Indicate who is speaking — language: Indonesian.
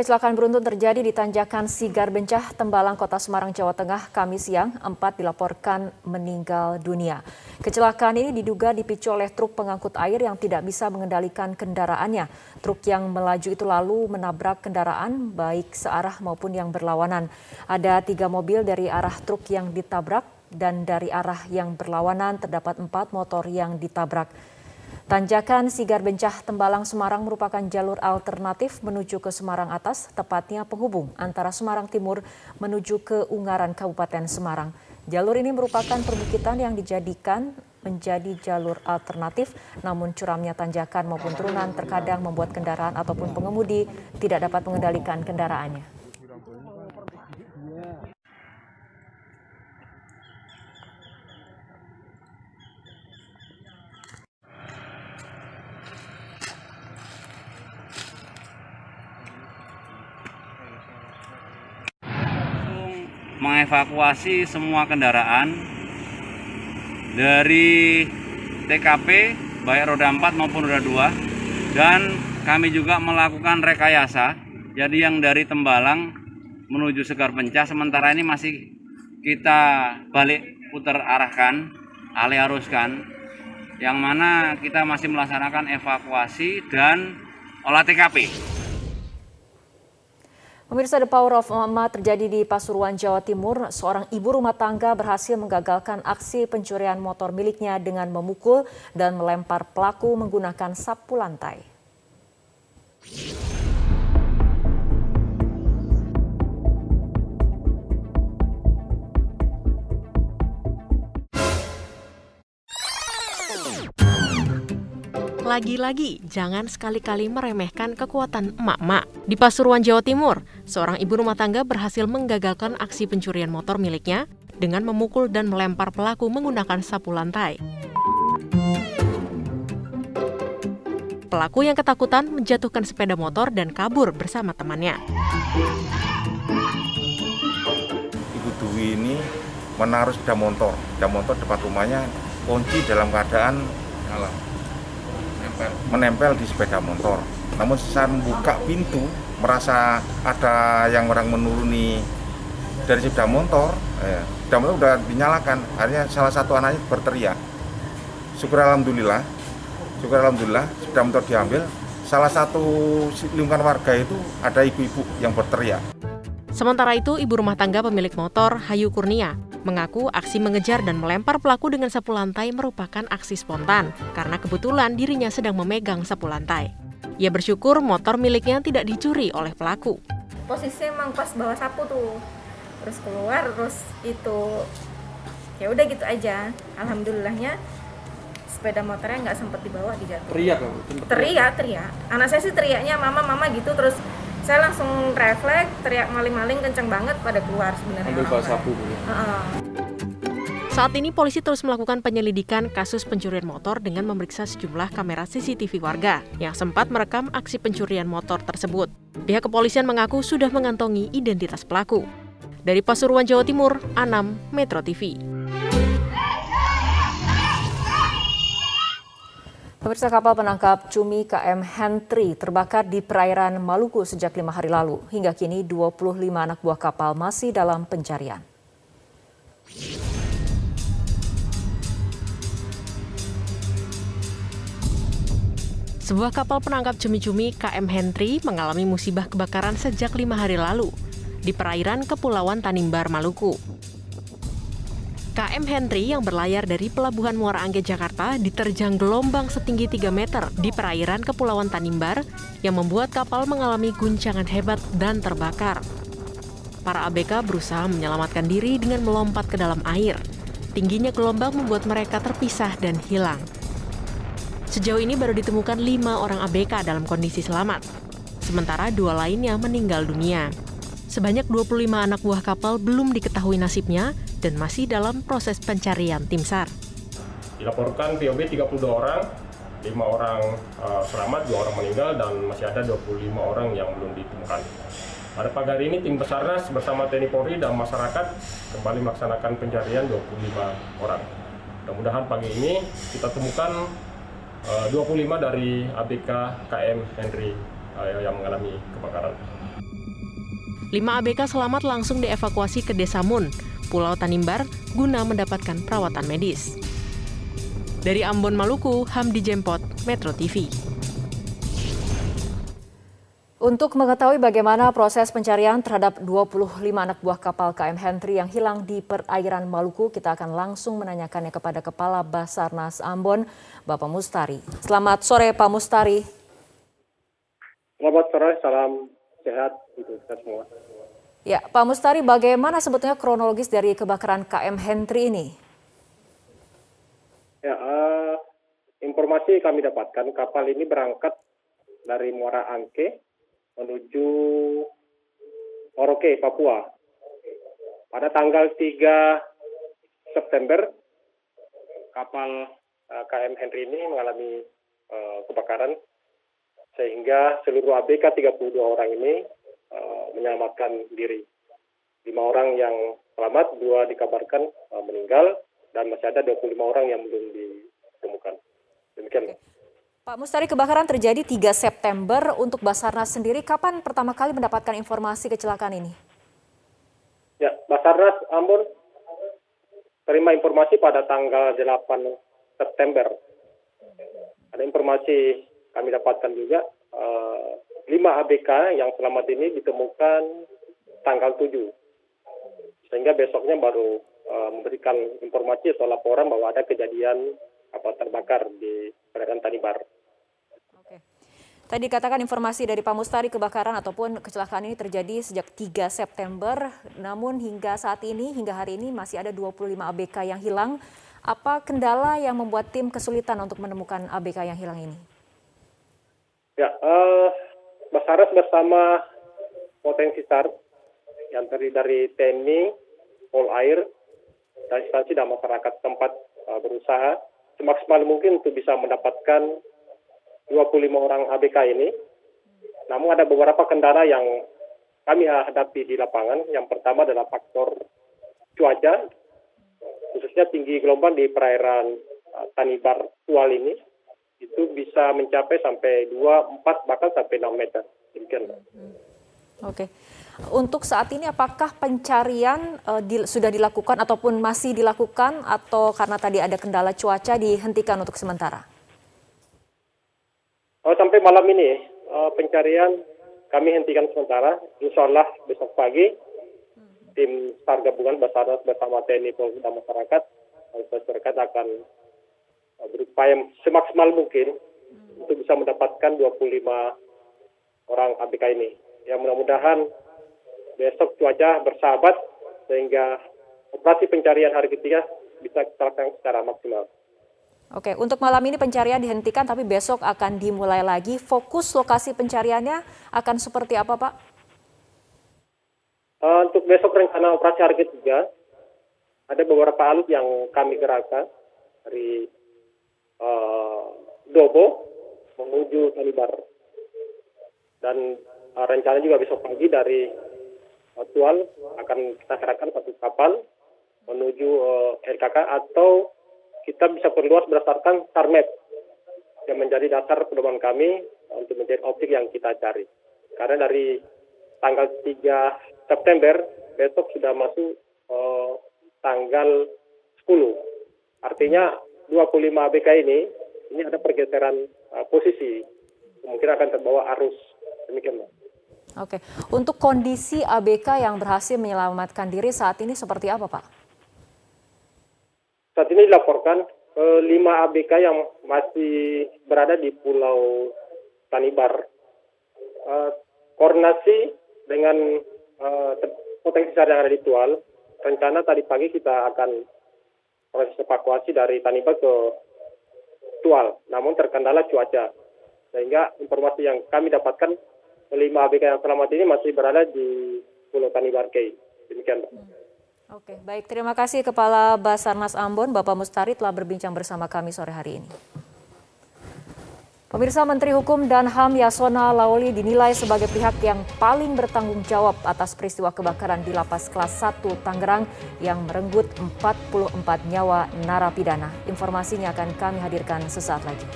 Speaker 1: kecelakaan beruntun terjadi di Tanjakan Sigar Bencah, Tembalang, Kota Semarang, Jawa Tengah, Kamis siang. Empat dilaporkan meninggal dunia. Kecelakaan ini diduga dipicu oleh truk pengangkut air yang tidak bisa mengendalikan kendaraannya. Truk yang melaju itu lalu menabrak kendaraan baik searah maupun yang berlawanan. Ada tiga mobil dari arah truk yang ditabrak dan dari arah yang berlawanan terdapat empat motor yang ditabrak. Tanjakan Sigar Bencah Tembalang Semarang merupakan jalur alternatif menuju ke Semarang Atas, tepatnya penghubung antara Semarang Timur menuju ke Ungaran Kabupaten Semarang. Jalur ini merupakan perbukitan yang dijadikan menjadi jalur alternatif, namun curamnya tanjakan maupun turunan terkadang membuat kendaraan ataupun pengemudi tidak dapat mengendalikan kendaraannya.
Speaker 2: Mengevakuasi semua kendaraan dari TKP baik roda 4 maupun roda 2 dan kami juga melakukan rekayasa. Jadi yang dari Tembalang menuju Segar Pencah sementara ini masih kita balik putar arahkan alih aruskan. Yang mana kita masih melaksanakan evakuasi dan olah TKP.
Speaker 1: Pemirsa The Power of Mama terjadi di Pasuruan, Jawa Timur. Seorang ibu rumah tangga berhasil menggagalkan aksi pencurian motor miliknya dengan memukul dan melempar pelaku menggunakan sapu lantai.
Speaker 3: Lagi-lagi, jangan sekali-kali meremehkan kekuatan emak-emak. Di Pasuruan, Jawa Timur, seorang ibu rumah tangga berhasil menggagalkan aksi pencurian motor miliknya dengan memukul dan melempar pelaku menggunakan sapu lantai. Pelaku yang ketakutan menjatuhkan sepeda motor dan kabur bersama temannya.
Speaker 4: Ibu Dwi ini menaruh sepeda motor, sepeda motor depan rumahnya kunci dalam keadaan alam menempel di sepeda motor. Namun saat membuka pintu, merasa ada yang orang menuruni dari sepeda motor, eh, sepeda motor sudah dinyalakan. Akhirnya salah satu anaknya berteriak. Syukur alhamdulillah, syukur alhamdulillah sepeda motor diambil. Salah satu lingkungan warga itu ada ibu-ibu yang berteriak.
Speaker 3: Sementara itu, ibu rumah tangga pemilik motor, Hayu Kurnia, mengaku aksi mengejar dan melempar pelaku dengan sapu lantai merupakan aksi spontan karena kebetulan dirinya sedang memegang sapu lantai. Ia bersyukur motor miliknya tidak dicuri oleh pelaku.
Speaker 5: Posisinya emang pas bawa sapu tuh, terus keluar, terus itu ya udah gitu aja. Alhamdulillahnya sepeda motornya nggak sempat dibawa dijatuh.
Speaker 6: Teriak
Speaker 5: Teriak, teriak. Anak saya sih teriaknya mama mama gitu terus saya langsung refleks teriak maling-maling kenceng banget pada keluar sebenarnya
Speaker 6: ambil bawa sapu
Speaker 5: uh
Speaker 3: Saat ini polisi terus melakukan penyelidikan kasus pencurian motor dengan memeriksa sejumlah kamera CCTV warga yang sempat merekam aksi pencurian motor tersebut. Pihak kepolisian mengaku sudah mengantongi identitas pelaku. Dari Pasuruan, Jawa Timur, Anam, Metro TV.
Speaker 1: Pemirsa kapal penangkap cumi KM Hentri terbakar di perairan Maluku sejak lima hari lalu. Hingga kini 25 anak buah kapal masih dalam pencarian.
Speaker 3: Sebuah kapal penangkap cumi-cumi KM Hentri mengalami musibah kebakaran sejak lima hari lalu di perairan Kepulauan Tanimbar, Maluku. KM Henry yang berlayar dari Pelabuhan Muara Angke Jakarta diterjang gelombang setinggi 3 meter di perairan Kepulauan Tanimbar yang membuat kapal mengalami guncangan hebat dan terbakar. Para ABK berusaha menyelamatkan diri dengan melompat ke dalam air. Tingginya gelombang membuat mereka terpisah dan hilang. Sejauh ini baru ditemukan lima orang ABK dalam kondisi selamat, sementara dua lainnya meninggal dunia. Sebanyak 25 anak buah kapal belum diketahui nasibnya dan masih dalam proses pencarian tim SAR.
Speaker 7: Dilaporkan POB 32 orang, 5 orang uh, selamat, 2 orang meninggal, dan masih ada 25 orang yang belum ditemukan. Pada pagi hari ini tim Basarnas bersama TNI Polri dan masyarakat kembali melaksanakan pencarian 25 orang. Mudah-mudahan pagi ini kita temukan uh, 25 dari ABK KM Henry uh, yang mengalami kebakaran.
Speaker 3: Lima ABK selamat langsung dievakuasi ke Desa Mun, Pulau Tanimbar, guna mendapatkan perawatan medis. Dari Ambon, Maluku, Hamdi Jempot, Metro TV.
Speaker 1: Untuk mengetahui bagaimana proses pencarian terhadap 25 anak buah kapal KM Henry yang hilang di perairan Maluku, kita akan langsung menanyakannya kepada Kepala Basarnas Ambon, Bapak Mustari. Selamat sore Pak Mustari.
Speaker 6: Selamat sore, salam sehat untuk kita semua.
Speaker 1: Ya, Pak Mustari, bagaimana sebetulnya kronologis dari kebakaran KM Henry ini?
Speaker 6: Ya, uh, informasi kami dapatkan kapal ini berangkat dari Muara Angke menuju Oroke, Papua. Pada tanggal 3 September, kapal uh, KM Henry ini mengalami uh, kebakaran sehingga seluruh ABK 32 orang ini uh, menyelamatkan diri. Lima orang yang selamat, dua dikabarkan uh, meninggal, dan masih ada 25 orang yang belum ditemukan. Demikian. Oke.
Speaker 1: Pak Mustari, kebakaran terjadi 3 September. Untuk Basarnas sendiri, kapan pertama kali mendapatkan informasi kecelakaan ini?
Speaker 6: Ya, Basarnas Ambon terima informasi pada tanggal 8 September. Ada informasi kami dapatkan juga, uh, 5 ABK yang selamat ini ditemukan tanggal 7. Sehingga besoknya baru uh, memberikan informasi atau laporan bahwa ada kejadian kapal terbakar di perairan Tanibar.
Speaker 1: Oke. Tadi katakan informasi dari Pak Mustari kebakaran ataupun kecelakaan ini terjadi sejak 3 September, namun hingga saat ini, hingga hari ini masih ada 25 ABK yang hilang. Apa kendala yang membuat tim kesulitan untuk menemukan ABK yang hilang ini?
Speaker 6: Ya, uh, Basaras bersama potensi SAR yang terdiri dari TNI, Air, dan instansi dan masyarakat tempat uh, berusaha semaksimal mungkin untuk bisa mendapatkan 25 orang ABK ini. Namun ada beberapa kendala yang kami hadapi di lapangan. Yang pertama adalah faktor cuaca, khususnya tinggi gelombang di perairan uh, Tanibar Tual ini itu bisa mencapai sampai 2, 4 bahkan sampai 6 meter. Demikian.
Speaker 1: Oke. Untuk saat ini apakah pencarian uh, di, sudah dilakukan ataupun masih dilakukan atau karena tadi ada kendala cuaca dihentikan untuk sementara?
Speaker 6: Oh, sampai malam ini uh, pencarian kami hentikan sementara. Insya Allah besok pagi hmm. tim SAR gabungan Basarnas bersama TNI Polri dan masyarakat masyarakat akan berupaya semaksimal mungkin hmm. untuk bisa mendapatkan 25 orang ABK ini. Ya mudah-mudahan besok cuaca bersahabat sehingga operasi pencarian hari ketiga bisa terlaksana secara maksimal.
Speaker 1: Oke, untuk malam ini pencarian dihentikan tapi besok akan dimulai lagi. Fokus lokasi pencariannya akan seperti apa, Pak?
Speaker 6: Uh, untuk besok rencana operasi hari ketiga, ada beberapa alut yang kami gerakkan dari Dobo menuju Talibar. Dan uh, rencana juga besok pagi dari aktual akan kita kerahkan satu kapal menuju uh, eh, RKK atau kita bisa perluas berdasarkan SARMET yang menjadi dasar pedoman kami untuk menjadi objek yang kita cari. Karena dari tanggal 3 September besok sudah masuk uh, tanggal 10. Artinya 25 ABK ini ini ada pergeseran uh, posisi. Kemungkinan akan terbawa arus. Demikian, Mbak.
Speaker 1: Oke, untuk kondisi ABK yang berhasil menyelamatkan diri saat ini seperti apa, Pak?
Speaker 6: Saat ini dilaporkan ke lima ABK yang masih berada di Pulau Tanibar. Uh, koordinasi dengan uh, potensi yang ada di Tual, rencana tadi pagi kita akan proses evakuasi dari Tanibar ke Tual, namun terkendala cuaca. Sehingga informasi yang kami dapatkan kelima ABK yang selamat ini masih berada di Pulau Tanibarkei. Demikian, Pak. Hmm.
Speaker 1: Oke, baik. Terima kasih Kepala Basarnas Ambon, Bapak Mustari telah berbincang bersama kami sore hari ini. Pemirsa Menteri Hukum dan HAM Yasona Laoli dinilai sebagai pihak yang paling bertanggung jawab atas peristiwa kebakaran di lapas kelas 1 Tangerang yang merenggut 44 nyawa narapidana. Informasinya akan kami hadirkan sesaat lagi.